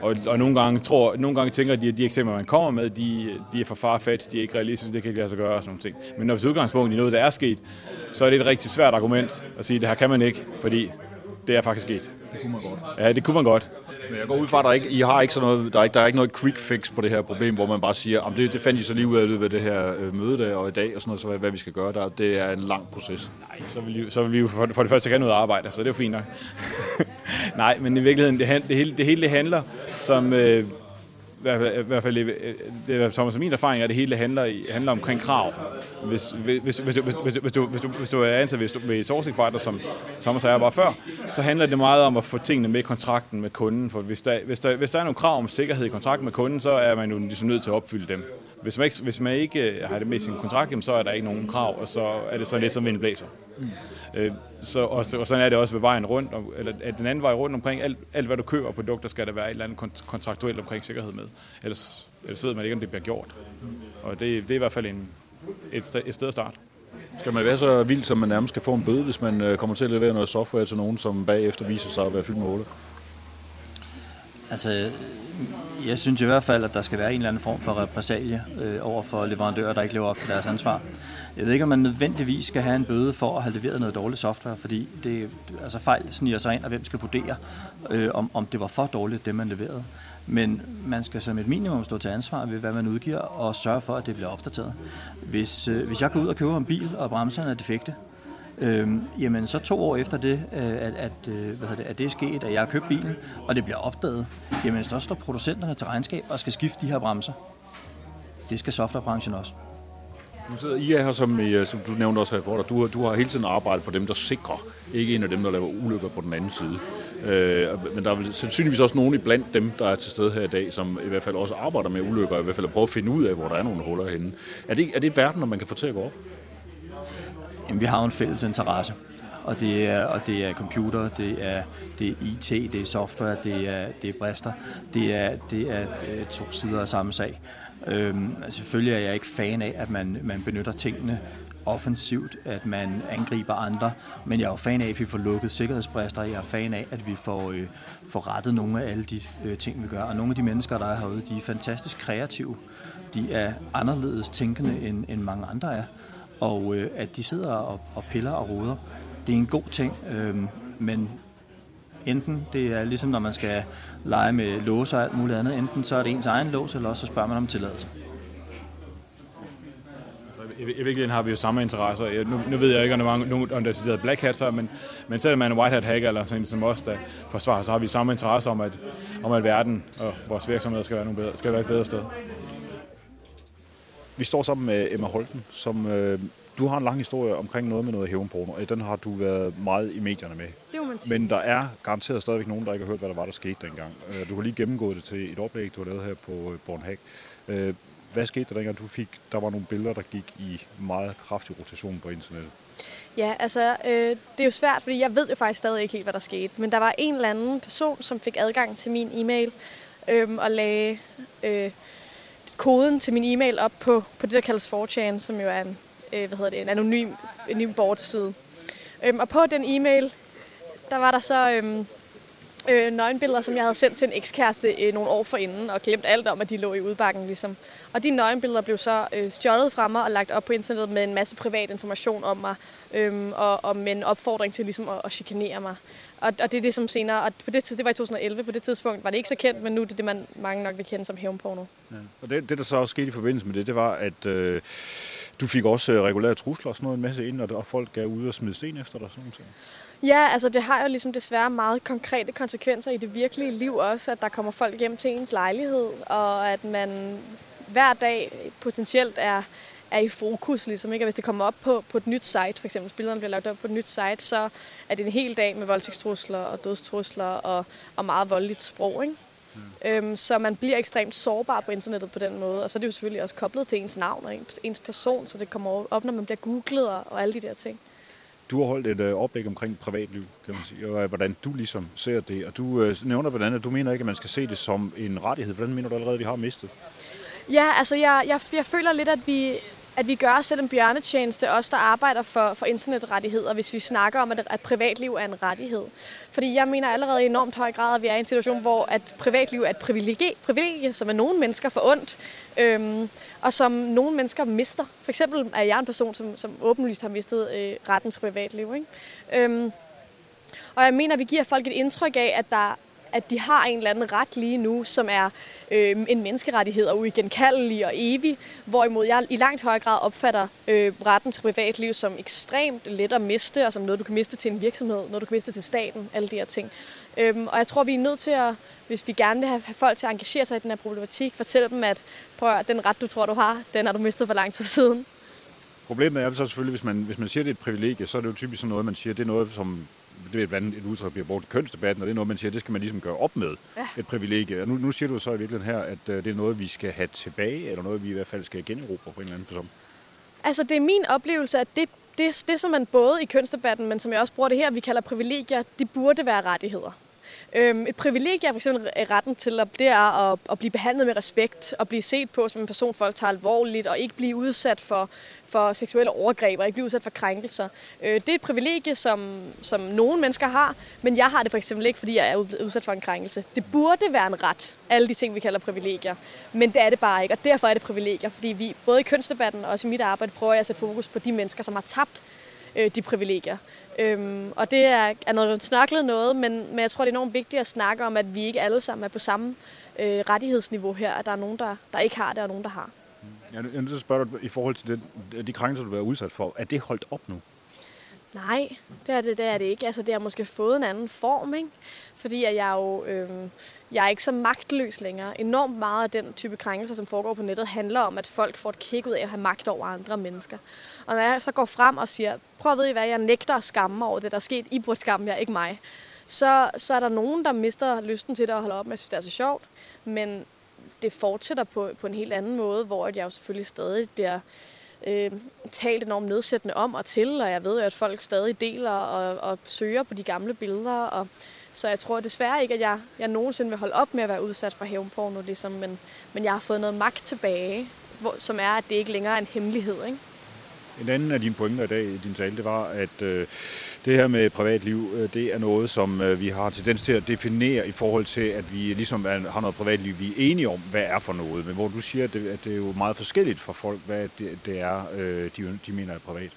Og, og nogle, gange tror, nogle gange tænker de, at de eksempler, man kommer med, de, de er for farfat, de er ikke realistiske, det kan ikke lade sig gøre og sådan nogle ting. Men når vi udgangspunkt i noget, der er sket, så er det et rigtig svært argument at sige, at det her kan man ikke, fordi det er faktisk sket. Det kunne man godt. Ja, det kunne man godt. Men jeg går ud fra, at der ikke, I har ikke sådan noget, der er ikke, der er ikke noget quick fix på det her problem, hvor man bare siger, at det, det fandt I så lige ud af løbet af det her øh, møde der og i dag, og sådan noget, så hvad, hvad vi skal gøre der. Det er en lang proces. Nej, så vil, vi, så vil vi jo for, for det første gerne ud og arbejde, så det er jo fint nok. (laughs) Nej, men i virkeligheden, det, det, hele, det hele det handler som... Øh, i hvert fald, øh, det er Thomas min erfaring, at det hele handler, handler omkring krav. Hvis, hvis, hvis, hvis, hvis, hvis, hvis, du, hvis, du, hvis du er ansat ved, ved et sourcing som Thomas jeg bare før, så handler det meget om at få tingene med i kontrakten med kunden. For hvis der, hvis der, hvis der er nogle krav om sikkerhed i kontrakten med kunden, så er man jo ligesom nødt til at opfylde dem. Hvis man ikke, hvis man ikke har det med i sin kontrakt, så er der ikke nogen krav, og så er det så lidt som en blæser. Mm. Øh, så, og, og sådan er det også ved vejen rundt, eller at den anden vej rundt omkring, alt, alt hvad du køber af produkter, skal der være et eller andet kontraktuelt omkring sikkerhed med. Ellers, ellers ved man ikke, om det bliver gjort. Og det, det er i hvert fald en, et, sted, et sted at starte. Skal man være så vild, som man nærmest skal få en bøde, hvis man øh, kommer til at levere noget software til nogen, som bagefter viser sig at være fyldt med huller? Altså, jeg synes i hvert fald, at der skal være en eller anden form for repressalie øh, over for leverandører, der ikke lever op til deres ansvar. Jeg ved ikke, om man nødvendigvis skal have en bøde for at have leveret noget dårligt software, fordi det, altså fejl sniger sig ind, og hvem skal vurdere, øh, om, om det var for dårligt, det man leverede. Men man skal som et minimum stå til ansvar ved, hvad man udgiver, og sørge for, at det bliver opdateret. Hvis, øh, hvis jeg går ud og køber en bil, og bremserne er defekte, Øhm, jamen så to år efter det, øh, at, at, øh, hvad det, at det er sket, at jeg har købt bilen, og det bliver opdaget, jamen så står producenterne til regnskab og skal skifte de her bremser. Det skal softwarebranchen også. Nu sidder I her, som, I, som du nævnte også her for dig. Du, du har hele tiden arbejdet på dem, der sikrer, ikke en af dem, der laver ulykker på den anden side. Øh, men der er vel sandsynligvis også nogen blandt dem, der er til stede her i dag, som i hvert fald også arbejder med ulykker, i hvert fald prøver at finde ud af, hvor der er nogle huller henne. Er det, er det verden, når man kan få til at gå op? Jamen, vi har jo en fælles interesse. Og det er, og det er computer, det er, det er IT, det er software, det er, det er brister. Det er, det er øh, to sider af samme sag. Øhm, selvfølgelig er jeg ikke fan af, at man, man benytter tingene offensivt, at man angriber andre, men jeg er jo fan af, at vi får lukket sikkerhedsbrister. Jeg er fan af, at vi får, øh, får rettet nogle af alle de øh, ting, vi gør. Og nogle af de mennesker, der er herude, de er fantastisk kreative. De er anderledes tænkende, end, end mange andre er. Og øh, at de sidder og, og piller og roder, det er en god ting. Øh, men enten det er ligesom når man skal lege med låse og alt muligt andet, enten så er det ens egen lås, eller også så spørger man om tilladelse. I, virkeligheden har vi jo samme interesser. Jeg, nu, nu ved jeg ikke, om der er nogen, om der er black hats her, men, men selvom man er en white hat hacker eller sådan en som os, der forsvarer, så har vi samme interesse om, at, om at verden og vores virksomheder skal være, nogle bedre, skal være et bedre sted. Vi står sammen med Emma Holten, som øh, du har en lang historie omkring noget med noget hævnporno. Øh, Den har du været meget i medierne med. Det må man sige. Men der er garanteret stadigvæk nogen, der ikke har hørt, hvad der var, der skete dengang. Øh, Du har lige gennemgået det til et oplæg, du har lavet her på øh, Bornhag. Øh, Hvad skete der dengang, du fik? Der var nogle billeder, der gik i meget kraftig rotation på internettet. Ja, altså, øh, det er jo svært, fordi jeg ved jo faktisk stadig ikke helt, hvad der skete. Men der var en eller anden person, som fik adgang til min e-mail øh, og lagde øh, koden til min e-mail op på, på det, der kaldes 4chan, som jo er en, øh, hvad hedder det, en anonym, anonym boardside. Øhm, og på den e-mail, der var der så øh, øh, nøgenbilleder, som jeg havde sendt til en ekskæreste øh, nogle år forinden, og glemt alt om, at de lå i udbakken. Ligesom. Og de nøgenbilleder blev så øh, stjålet fra mig og lagt op på internettet med en masse privat information om mig, øh, og, og med en opfordring til ligesom, at, at chikanere mig. Og, og det er det, som senere, og på det, det var i 2011, på det tidspunkt var det ikke så kendt, men nu er det det, man mange nok vil kende som hævnporno. Ja. Og det, det, der så også skete i forbindelse med det, det var, at øh, du fik også øh, regulære trusler og sådan noget en masse ind, og, og folk gav ud og smidte sten efter dig. Sådan noget. Ja, altså det har jo ligesom desværre meget konkrete konsekvenser i det virkelige liv også, at der kommer folk hjem til ens lejlighed, og at man hver dag potentielt er, er i fokus, ligesom, ikke? Og hvis det kommer op på, på et nyt site, for eksempel billederne bliver lagt op på et nyt site, så er det en hel dag med voldtægtstrusler og dødstrusler og, og meget voldeligt sprog, ikke? Mm. Øhm, så man bliver ekstremt sårbar på internettet på den måde, og så er det jo selvfølgelig også koblet til ens navn og ens- person, så det kommer op, når man bliver googlet og, og alle de der ting. Du har holdt et øh, oplæg omkring privatliv, kan man sige, og øh, hvordan du ligesom ser det. Og du øh, nævner blandt andet, at du mener ikke, at man skal se det som en rettighed. Hvordan mener du allerede, at vi har mistet? Ja, altså jeg, jeg, jeg føler lidt, at vi, at vi gør os selv en bjørnetjeneste, os der arbejder for, for internetrettigheder, hvis vi snakker om, at, at privatliv er en rettighed. Fordi jeg mener allerede i enormt høj grad, at vi er i en situation, hvor at privatliv er et privilegie, privilegie som er nogle mennesker for ondt, øhm, og som nogle mennesker mister. For eksempel er jeg en person, som, som åbenlyst har mistet øh, retten til privatliv. Ikke? Øhm, og jeg mener, at vi giver folk et indtryk af, at der at de har en eller anden ret lige nu, som er øh, en menneskerettighed og uigenkaldelig og evig, hvorimod jeg i langt højere grad opfatter øh, retten til privatliv som ekstremt let at miste, og som noget, du kan miste til en virksomhed, noget, du kan miste til staten, alle de her ting. Øhm, og jeg tror, vi er nødt til at, hvis vi gerne vil have folk til at engagere sig i den her problematik, fortælle dem, at prøv at, den ret, du tror, du har, den har du mistet for lang tid siden. Problemet er så selvfølgelig, hvis man, hvis man siger, at det er et privilegie, så er det jo typisk sådan noget, man siger, det er noget, som det er blandt andet et udtryk, der bliver brugt i kønsdebatten, og det er noget, man siger, det skal man ligesom gøre op med, Ja. et privilegie. Og nu, nu siger du så i virkeligheden her, at øh, det er noget, vi skal have tilbage, eller noget, vi i hvert fald skal generobre på en eller anden fasong. Altså, det er min oplevelse, at det, det, det, som man både i kønsdebatten, men som jeg også bruger det her, vi kalder privilegier, de burde være rettigheder. Øhm, et privilegie er for eksempel retten til at, det er at, at blive behandlet med respekt, og blive set på som en person, folk tager alvorligt, og ikke blive udsat for, for seksuelle overgreb, og ikke blive udsat for krænkelser. Øh, det er et privilegie, som, som nogle mennesker har, men jeg har det for eksempel ikke, fordi jeg er udsat for en krænkelse. Det burde være en ret, alle de ting, vi kalder privilegier, men det er det bare ikke, og derfor er det privilegier, fordi vi både i kønsdebatten og også i mit arbejde prøver jeg at sætte fokus på de mennesker, som har tabt øh, de privilegier. Øhm, og det er, er noget snørklet noget, men, men jeg tror, det er enormt vigtigt at snakke om, at vi ikke alle sammen er på samme øh, rettighedsniveau her, at der er nogen, der, der ikke har det, og nogen, der har. Jeg er nødt til at spørge dig i forhold til den, de krænkelser, du har været udsat for. Er det holdt op nu? Nej, det er det, det er det ikke. Altså, det har måske fået en anden form, ikke? Fordi at jeg jo øhm, jeg er ikke så magtløs længere. Enormt meget af den type krænkelser, som foregår på nettet, handler om, at folk får et kick ud af at have magt over andre mennesker. Og når jeg så går frem og siger, prøv at vide, hvad jeg nægter at skamme over det, der er sket. I burde skamme jer, ikke mig. Så, så er der nogen, der mister lysten til det og holder op med at synes, det er så sjovt. Men det fortsætter på, på en helt anden måde, hvor jeg jo selvfølgelig stadig bliver øh, talt enormt nedsættende om og til, og jeg ved jo, at folk stadig deler og, og søger på de gamle billeder, og så jeg tror desværre ikke, at jeg, jeg nogensinde vil holde op med at være udsat for hævnporno, ligesom, men, men jeg har fået noget magt tilbage, hvor, som er, at det ikke længere er en hemmelighed. Ikke? En anden af dine pointer i dag i din tale, det var, at øh, det her med privatliv, øh, det er noget, som øh, vi har tendens til at definere i forhold til, at vi ligesom er, har noget privatliv, vi er enige om, hvad er for noget. Men hvor du siger, at det, at det er jo meget forskelligt for folk, hvad det, det er, øh, de, de mener er privat.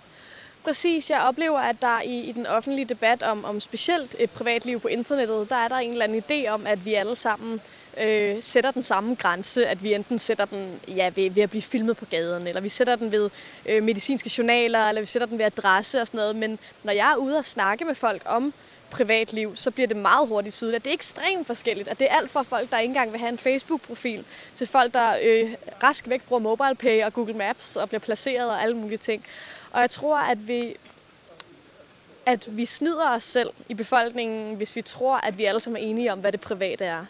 Præcis, jeg oplever, at der i, i den offentlige debat om, om specielt et privatliv på internettet, der er der en eller anden idé om, at vi alle sammen øh, sætter den samme grænse, at vi enten sætter den ja, ved, ved at blive filmet på gaden, eller vi sætter den ved øh, medicinske journaler, eller vi sætter den ved adresse og sådan noget. Men når jeg er ude og snakke med folk om privatliv, så bliver det meget hurtigt tydeligt, at det er ekstremt forskelligt. At det er alt fra folk, der ikke engang vil have en Facebook-profil, til folk, der øh, rask væk bruger MobilePay og Google Maps og bliver placeret og alle mulige ting. Og jeg tror, at vi, at vi snyder os selv i befolkningen, hvis vi tror, at vi alle sammen er enige om, hvad det private er.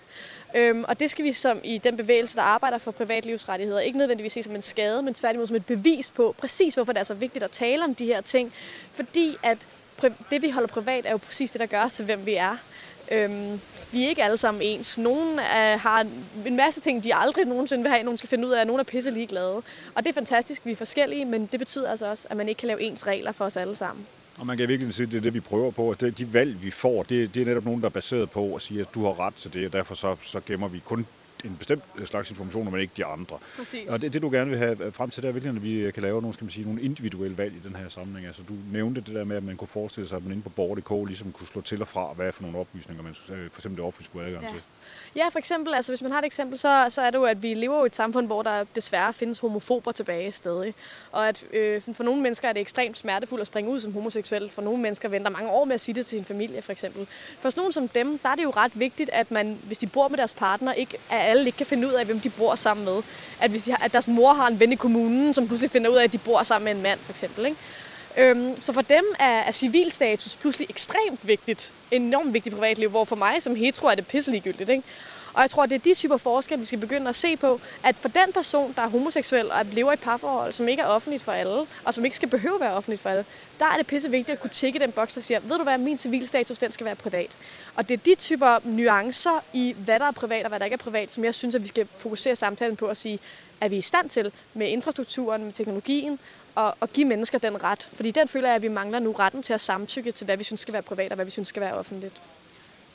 Øhm, og det skal vi som i den bevægelse, der arbejder for privatlivsrettigheder, ikke nødvendigvis se som en skade, men tværtimod som et bevis på præcis, hvorfor det er så vigtigt at tale om de her ting. Fordi at det, vi holder privat, er jo præcis det, der gør os til, hvem vi er. Øhm, vi er ikke alle sammen ens. Nogle er, øh, har en masse ting, de aldrig nogensinde vil have, nogen skal finde ud af. nogen er pisse ligeglade. Og det er fantastisk, vi er forskellige, men det betyder altså også, at man ikke kan lave ens regler for os alle sammen. Og man kan virkelig sige, at det er det, vi prøver på. At de valg, vi får, det, det er netop nogen, der er baseret på at sige, at du har ret til det, og derfor så, så gemmer vi kun en bestemt slags informationer, men ikke de andre. Præcis. Og det, det, du gerne vil have frem til, der er virkelig, at vi kan lave nogle, skal man sige, nogle individuelle valg i den her sammenhæng. Altså, du nævnte det der med, at man kunne forestille sig, at man inde på borger.dk ligesom kunne slå til og fra, hvad for nogle oplysninger, man øh, for eksempel det offentlige skulle have adgang Ja. til. Ja, for eksempel, altså hvis man har et eksempel, så, så er det jo, at vi lever i et samfund, hvor der desværre findes homofober tilbage stadig. Og at øh, for nogle mennesker er det ekstremt smertefuldt at springe ud som homoseksuel. For nogle mennesker venter mange år med at sige det til sin familie, for eksempel. For sådan nogle som dem, der er det jo ret vigtigt, at man, hvis de bor med deres partner, ikke, at alle ikke kan finde ud af, hvem de bor sammen med. At, hvis de har, at deres mor har en ven i kommunen, som pludselig finder ud af, at de bor sammen med en mand, for eksempel. Ikke? Øhm, så for dem er, er civilstatus pludselig ekstremt vigtigt. Enormt vigtigt privatliv, hvor for mig som hetero er det pisseligegyldigt. Ikke? Og jeg tror, det er de typer forskelle, vi skal begynde at se på, at for den person, der er homoseksuel og lever i et parforhold, som ikke er offentligt for alle, og som ikke skal behøve at være offentligt for alle, der er det pisse vigtigt at kunne tække den boks, der siger, ved du hvad, min civilstatus, den skal være privat. Og det er de typer nuancer i, hvad der er privat og hvad der ikke er privat, som jeg synes, at vi skal fokusere samtalen på at sige, er vi i stand til med infrastrukturen, med teknologien, og, og give mennesker den ret. Fordi den føler jeg, at vi mangler nu retten til at samtykke til, hvad vi synes skal være privat og hvad vi synes skal være offentligt.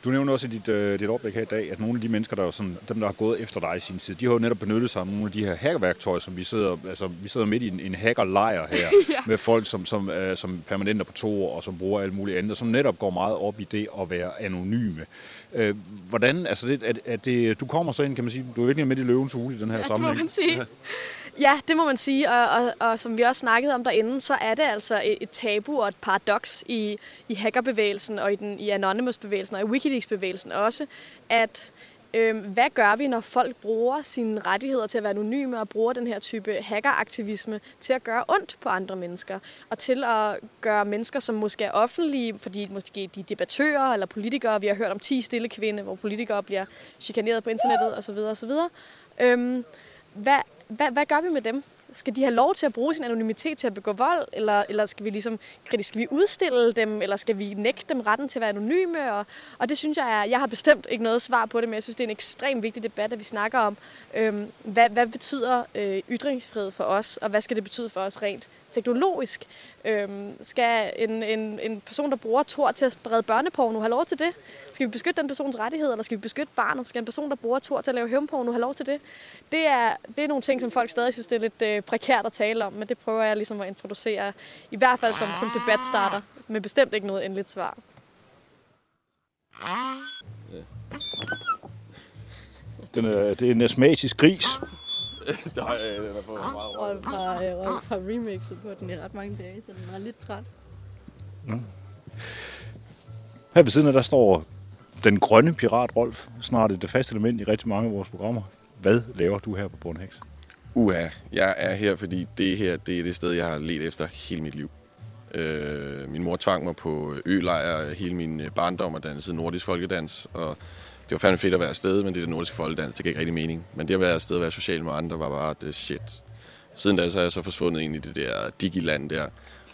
Du nævner også i dit, øh, dit oplæg her i dag, at nogle af de mennesker, der er sådan, dem, der har gået efter dig i sin tid, de har jo netop benyttet sig af nogle af de her hackerværktøjer, som vi sidder, altså, vi sidder midt i en, en hackerlejr her, (laughs) Ja. med folk, som, som, øh, som permanenter på to år, og som bruger alt muligt andet, og som netop går meget op i det at være anonyme. Øh, hvordan, altså det, er, er det, du kommer så ind, kan man sige, du er virkelig midt i løvens hule i den her Ja, det må sammenhæng. man sige. Ja, det må man sige, og, og, og som vi også snakkede om derinde, så er det altså et, et tabu og et paradoks i, i hackerbevægelsen og i, den, i Anonymous-bevægelsen og i Wikileaks-bevægelsen også, at øh, hvad gør vi, når folk bruger sine rettigheder til at være anonyme og bruger den her type hackeraktivisme til at gøre ondt på andre mennesker og til at gøre mennesker, som måske er offentlige, fordi måske de er debattører eller politikere, vi har hørt om 10 stille kvinde, hvor politikere bliver chikaneret på internettet osv. osv. Øhm, hvad, hvad, hvad gør vi med dem? Skal de have lov til at bruge sin anonymitet til at begå vold, eller, eller skal vi ligesom skal vi udstille dem, eller skal vi nægte dem retten til at være anonyme? Og, og det synes jeg er, jeg har bestemt ikke noget svar på det, men jeg synes, det er en ekstremt vigtig debat, at vi snakker om, øhm, hvad, hvad betyder øh, ytringsfrihed for os, og hvad skal det betyde for os rent teknologisk? Øhm, skal en, en, en person, der bruger Tor til at sprede børneporno, have lov til det? Skal vi beskytte den persons rettigheder, eller skal vi beskytte barnet? Skal en person, der bruger Tor til at lave hævnporno, have lov til det? Det er, det er nogle ting, som folk stadig synes, det er lidt øh, prekært at tale om, men det prøver jeg ligesom at introducere, i hvert fald som, som debatstarter, men bestemt ikke noget endeligt svar. Den er, det er en astmatisk gris. (laughs) Nej, den er på meget Og fra, øh, og fra remixet på den i ret mange dage, så den er lidt træt. Her ved siden af, der står den grønne pirat Rolf, snart et fast element i rigtig mange af vores programmer. Hvad laver du her på Bornhex? Uha, jeg er her, fordi det her det er det sted, jeg har let efter hele mit liv. Øh, min mor tvang mig på ølejr hele min øh, barndom og dansede nordisk folkedans, og det var fandme fedt at være afsted, men det der nordiske folkedans, det gav ikke rigtig mening. Men det at være afsted og være social med andre var bare det shit. Siden da så er jeg så forsvundet ind i det der digiland der,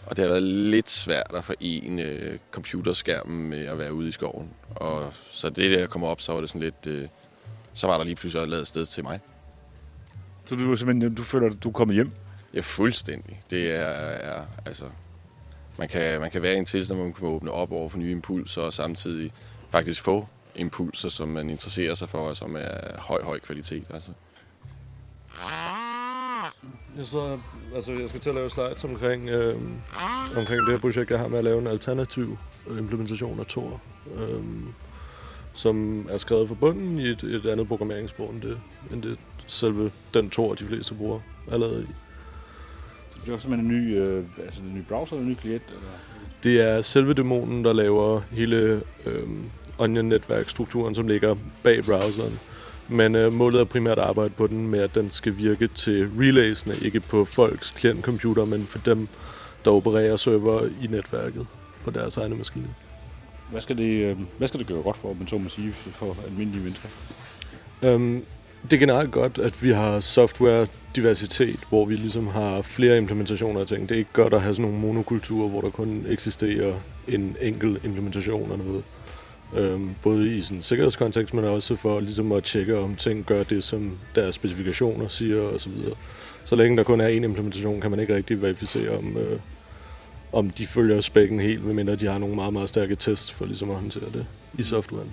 og det har været lidt svært at forene øh, computerskærmen med at være ude i skoven. Og så det der kom op, så var det sådan lidt, øh, så var der lige pludselig lavet sted til mig. Så du, er simpelthen, du føler, at du er kommet hjem? Ja, fuldstændig. Det er, er altså... Man kan, man kan være i en tilstand, hvor man kan åbne op over for nye impulser, og samtidig faktisk få impulser, som man interesserer sig for, og som er høj, høj kvalitet. Altså. Jeg, så, altså, jeg skal til at lave slides omkring, øh, omkring det her projekt, jeg har med at lave en alternativ implementation af Tor, øh, som er skrevet for bunden i et, et andet programmeringssprog end det, end det selve den Tor, de fleste bruger allerede i. Så det er simpelthen en ny, øh, altså en ny browser eller en ny klient? Eller? Det er selve dæmonen, der laver hele øh, Onion-netværkstrukturen, som ligger bag browseren. Men øh, målet er primært at arbejde på den med, at den skal virke til relaysene, ikke på folks klientcomputer, men for dem, der opererer server i netværket på deres egne maskiner. Hvad skal det, øh, hvad skal det gøre godt for, man så må sige, for almindelige mennesker? Um, det er generelt godt, at vi har software-diversitet, hvor vi ligesom har flere implementationer af ting. Det er ikke godt at have sådan nogle monokulturer, hvor der kun eksisterer en enkelt implementation af noget. Øhm, både i sådan sikkerhedskontekst, men også for ligesom at tjekke, om ting gør det, som deres specifikationer siger osv. Så, så længe der kun er én implementation, kan man ikke rigtig verificere, om, øh, om de følger spækken helt, medmindre de har nogle meget, meget stærke tests for ligesom at håndtere det i softwaren.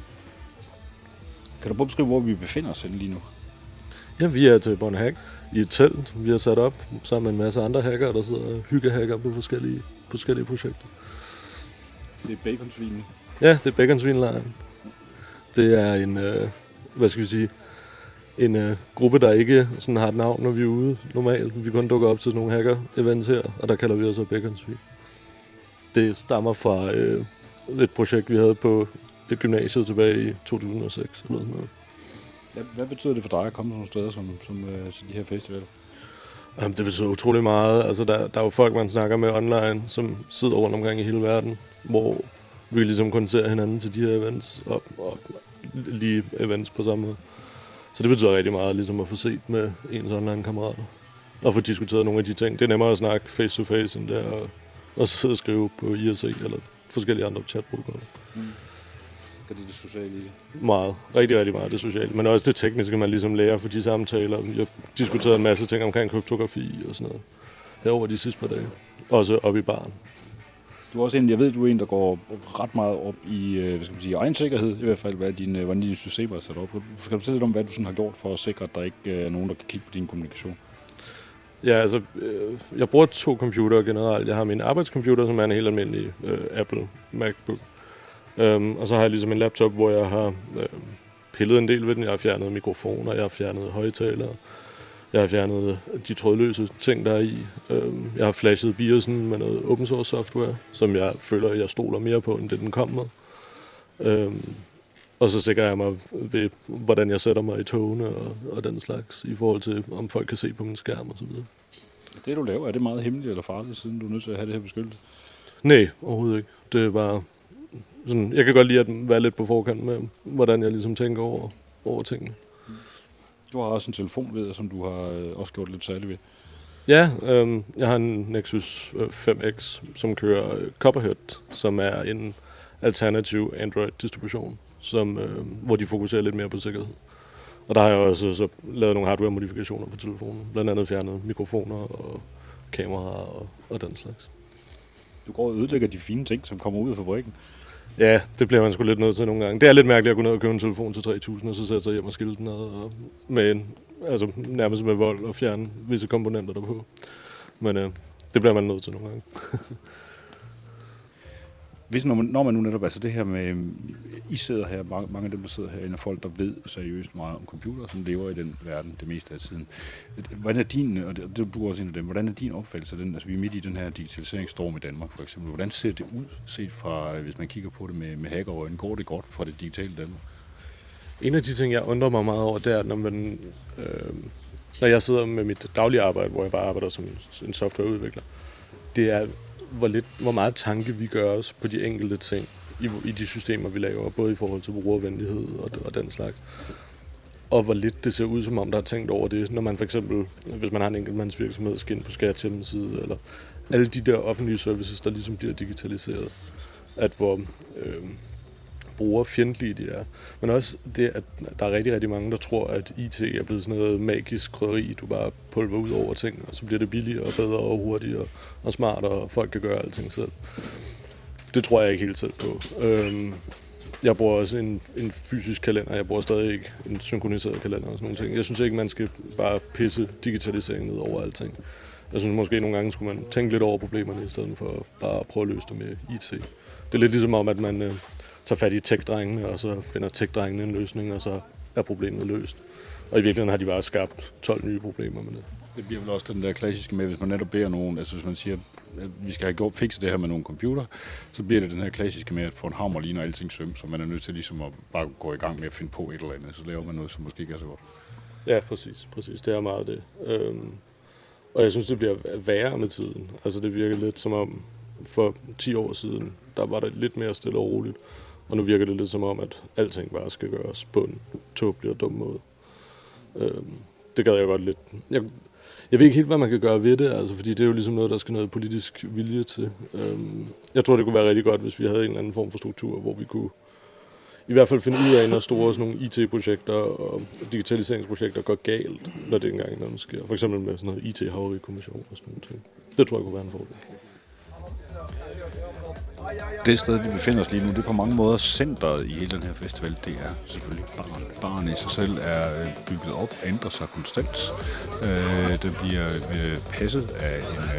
Kan du prøve at beskrive, hvor vi befinder os lige nu? Ja, vi er til Bonhack i et telt, vi har sat op sammen med en masse andre hacker, der sidder hyggehacker på forskellige, forskellige projekter. Det er baconsvinen. Ja, det er baconsvinlejren. Det er en, øh, hvad skal vi sige, en øh, gruppe, der ikke sådan har et navn, når vi er ude normalt. Vi kun dukker op til sådan nogle hacker-events her, og der kalder vi os så baconsvin. Det stammer fra øh, et projekt, vi havde på et gymnasiet tilbage i 2006 eller sådan noget. Hvad, hvad betyder det for dig at komme til nogle steder som, som øh, til de her festivaler? Jamen, det betyder utrolig meget. Altså, der, der er jo folk, man snakker med online, som sidder rundt omkring i hele verden, hvor vi ligesom kun ser hinanden til de her events, og, og lige events på samme måde. Så det betyder rigtig meget ligesom at få set med ens online-kammerater, og få diskuteret nogle af de ting. Det er nemmere at snakke face-to-face, end det er at, at sidde og skrive på IRC eller forskellige andre chatprotokoller. Mm. Det er det sociale i det. Meget. Rigtig, rigtig meget det sociale. Men også det tekniske, man ligesom lærer for de samtaler. Jeg diskuterede en masse ting omkring kryptografi og sådan noget. Herover de sidste par dage. Også op i baren. Du er også en, jeg ved, du er en, der går ret meget op i, øh, hvad skal man sige, egen sikkerhed, i hvert fald, hvad din, øh, hvordan dine systemer er sat op. Skal du fortælle lidt om, hvad du sådan har gjort for at sikre, at der ikke øh, er nogen, der kan kigge på din kommunikation? Ja, altså, jeg bruger to computere generelt. Jeg har min arbejdscomputer, som er en helt almindelig uh, Apple MacBook. Um, og så har jeg ligesom en laptop, hvor jeg har uh, pillet en del ved den. Jeg har fjernet mikrofoner, jeg har fjernet højtalere. Jeg har fjernet de trådløse ting, der er i. Um, jeg har flashet BIOS'en med noget open source software, som jeg føler, jeg stoler mere på, end det den kom med. Um, og så sikrer jeg mig ved, hvordan jeg sætter mig i togene og, og den slags, i forhold til, om folk kan se på min skærm og så videre. Det, du laver, er det meget hemmeligt eller farligt, siden du er nødt til at have det her beskyttelse? Nej, overhovedet ikke. Det er bare sådan, jeg kan godt lide at være lidt på forkant med, hvordan jeg ligesom tænker over, over tingene. Du har også en telefon ved, som du har øh, også gjort lidt særligt ved. Ja, øhm, jeg har en Nexus 5X, som kører Copperhead, som er en alternativ Android-distribution, som, øh, hvor de fokuserer lidt mere på sikkerhed. Og der har jeg også så lavet nogle hardware-modifikationer på telefonen. Blandt andet fjernet mikrofoner og kameraer og, og den slags. Du går og ødelægger de fine ting, som kommer ud af fabrikken. Ja, det bliver man sgu lidt nødt til nogle gange. Det er lidt mærkeligt at gå ned og købe en telefon til 3.000, og så sætte sig hjem og skille den ad, og med en, altså nærmest med vold og fjerne visse komponenter derpå. Men øh, det bliver man nødt til nogle gange. (laughs) Hvis når man, når man nu netop, altså det her med, øh, I sidder her, mange, mange af dem, der sidder herinde, er folk, der ved seriøst meget om computer, som lever i den verden det meste af tiden. Hvordan er din, og det, du er også en af dem, hvordan er din opfattelse af den? Altså vi er midt i den her digitaliseringsstorm i Danmark for eksempel. Hvordan ser det ud, set fra, hvis man kigger på det med, med hackerøjen? Går det godt fra det digitale Danmark? En af de ting, jeg undrer mig meget over, det er, når man... Øh, når jeg sidder med mit daglige arbejde, hvor jeg bare arbejder som en softwareudvikler, det er, hvor, lidt, hvor meget tanke vi gør os på de enkelte ting i, i de systemer, vi laver, både i forhold til brugervenlighed og, og den slags. Og hvor lidt det ser ud, som om der er tænkt over det, når man for eksempel, hvis man har en enkeltmandsvirksomhed, skal ind på skat hjemmeside, eller alle de der offentlige services, der ligesom bliver digitaliseret. At hvor øh, brugerfjendtlige de er. Men også det, at der er rigtig, rigtig mange, der tror, at IT er blevet sådan noget magisk krydderi, du bare pulver ud over ting, og så bliver det billigere og bedre og hurtigere og smartere, og folk kan gøre alting selv. Det tror jeg ikke helt selv på. Øhm, jeg bruger også en, en fysisk kalender. Jeg bruger stadig ikke en synkroniseret kalender og sådan nogle ting. Jeg synes ikke, man skal bare pisse digitaliseringen ned over alting. Jeg synes måske nogle gange skulle man tænke lidt over problemerne, i stedet for bare at prøve at løse dem med IT. Det er lidt ligesom om, at man øh, tager fat i tech-drengene, og så finder tech-drengene en løsning, og så er problemet løst. Og i virkeligheden har de bare skabt 12 nye problemer med det. Det bliver vel også den der klassiske med, hvis man netop beder nogen, altså hvis man siger, at vi skal have gjort, fikset det her med nogle computer, så bliver det den her klassiske med at få en hammer lige når alting søm, så man er nødt til ligesom at bare gå i gang med at finde på et eller andet, så laver man noget, som måske ikke er så godt. Ja, præcis. præcis. Det er meget det. Øhm, og jeg synes, det bliver værre med tiden. Altså det virker lidt som om, for 10 år siden, der var det lidt mere stille og roligt. Og nu virker det lidt som om, at alting bare skal gøres på en tåbelig og dum måde. Øhm, det gad jeg godt lidt. Jeg, jeg ved ikke helt, hvad man kan gøre ved det, altså, fordi det er jo ligesom noget, der skal noget politisk vilje til. Øhm, jeg tror, det kunne være rigtig godt, hvis vi havde en eller anden form for struktur, hvor vi kunne i hvert fald finde ud af, når store sådan nogle IT-projekter og digitaliseringsprojekter går galt, når det engang imellem sker. For eksempel med sådan noget IT-haverikommission og sådan noget. Det tror jeg kunne være en fordel. Det sted, vi befinder os lige nu, det er på mange måder centret i hele den her festival. Det er selvfølgelig baren. Baren i sig selv er øh, bygget op, ændrer sig konstant. Øh, den bliver øh, passet af en,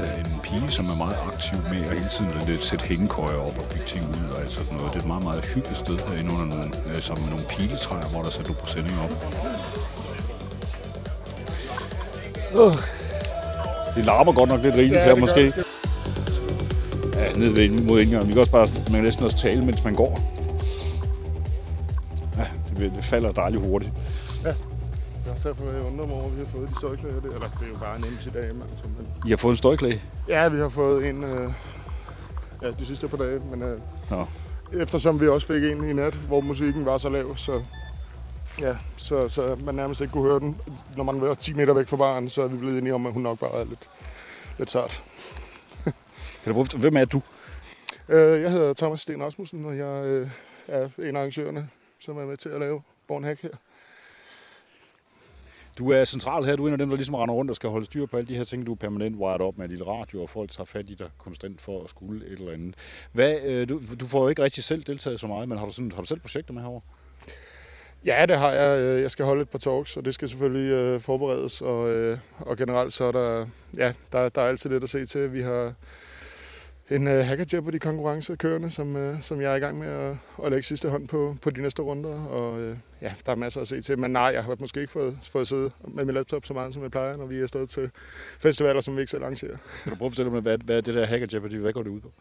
øh, en pige, som er meget aktiv med at hele tiden lidt sætte hængekøjer op og bygge ting ud og alt sådan noget. Det er et meget, meget hyggeligt sted herinde under nogle, øh, med nogle piletræer, hvor der er sat nogle presenninger op. Uh. Det larmer godt nok lidt rigeligt ja, her måske. Ja, ned ved, mod indgangen. Vi kan også bare, man kan næsten også tale, mens man går. Ja, det, det falder dejligt hurtigt. Ja, det er også derfor, jeg undrer mig over, at vi har fået de støjklæder der. Eller det er jo bare en enkelt dag, altså. Men... I har fået en støjklæde? Ja, vi har fået en øh, ja, de sidste par dage, men øh, Nå. eftersom vi også fik en i nat, hvor musikken var så lav, så Ja, så, så man nærmest ikke kunne høre den. Når man var 10 meter væk fra baren, så er vi blevet enige om, at hun nok bare er lidt, lidt sart. Kan du Hvem er du? Øh, jeg hedder Thomas Sten Rasmussen, og jeg øh, er en af arrangørerne, som er med til at lave Born Hack her. Du er central her. Du er en af dem, der ligesom render rundt og skal holde styr på alle de her ting. Du er permanent wired op med en lille radio, og folk tager fat i dig konstant for at skulle et eller andet. Hvad, øh, du, du får jo ikke rigtig selv deltaget så meget, men har du, sådan, har du selv projekter med herovre? Ja, det har jeg. Jeg skal holde et par talks, og det skal selvfølgelig øh, forberedes. Og, øh, og generelt så er der, ja, der, der er altid lidt at se til. Vi har en uh, Hacker Jeopardy konkurrence kørende, som, uh, som jeg er i gang med at, at lægge sidste hånd på, på de næste runder. Og uh, ja, der er masser at se til. Men nej, jeg har måske ikke fået, fået sidde med min laptop så meget, som jeg plejer, når vi er afsted til festivaler, som vi ikke selv arrangerer. Kan du prøve at fortælle mig, hvad, hvad det der Hacker Jeopardy, hvad går det ud på?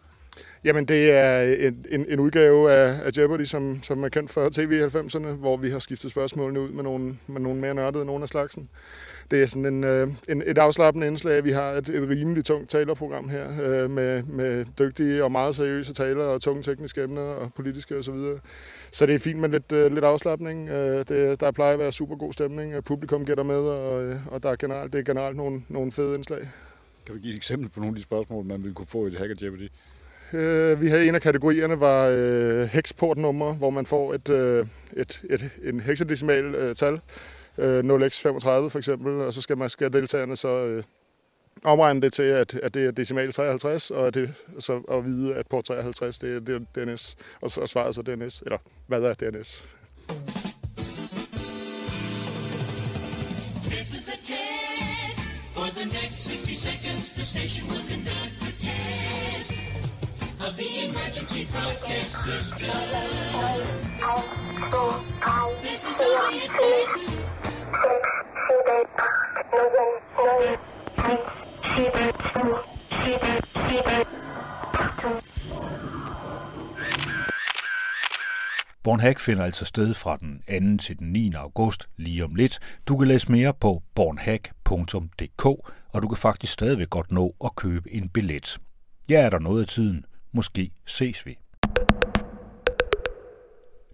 Jamen, det er en, en, en udgave af, af Jeopardy, som, som er kendt fra TV 90'erne, hvor vi har skiftet spørgsmålene ud med nogle, med nogle mere nørdede nogle af slagsen det er sådan en, øh, en, et afslappende indslag. Vi har et, et rimelig tungt talerprogram her øh, med, med dygtige og meget seriøse taler og tunge tekniske emner og politiske osv. Så, videre. så det er fint med lidt, øh, lidt afslappning. Øh, det, der plejer at være super god stemning. Publikum gætter med, og, øh, og der er generelt, det er generelt nogle, nogle fede indslag. Kan du give et eksempel på nogle af de spørgsmål, man ville kunne få i det Hacker Jeopardy? Øh, vi havde en af kategorierne var øh, heksportnummer, hvor man får et, øh, et, et, en heksadecimal øh, tal, øh, 0x35 for eksempel, og så skal, man, skal deltagerne så øh, omregne det til, at, at det er decimal 53, og det, så at vide, at port 53 det er, det er DNS, og så svaret så DNS, eller hvad er DNS? This is a test. For the next 60 seconds, the station will conduct of the emergency broadcast system. This is only a test. Bornhack finder altså sted fra den 2. til den 9. august lige om lidt. Du kan læse mere på bornhack.dk, og du kan faktisk stadigvæk godt nå at købe en billet. Ja, er der noget af tiden. Måske ses vi.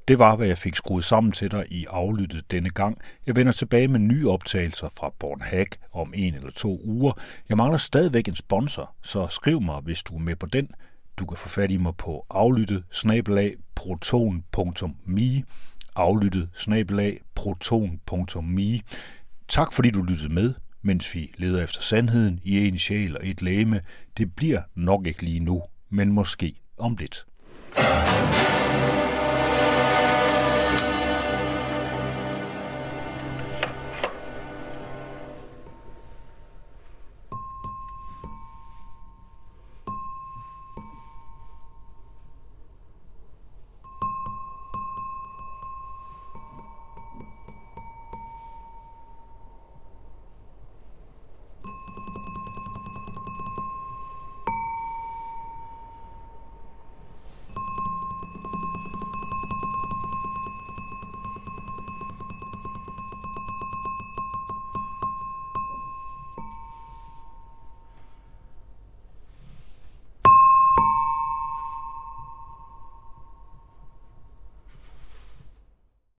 Det var, hvad jeg fik skruet sammen til dig i aflyttet denne gang. Jeg vender tilbage med nye optagelser fra Bornhack om en eller to uger. Jeg mangler stadigvæk en sponsor, så skriv mig, hvis du er med på den. Du kan få fat i mig på aflyttet snabelag proton.me aflyttet snabelag proton.me Tak fordi du lyttede med, mens vi leder efter sandheden i en sjæl og et læme. Det bliver nok ikke lige nu, men måske om lidt.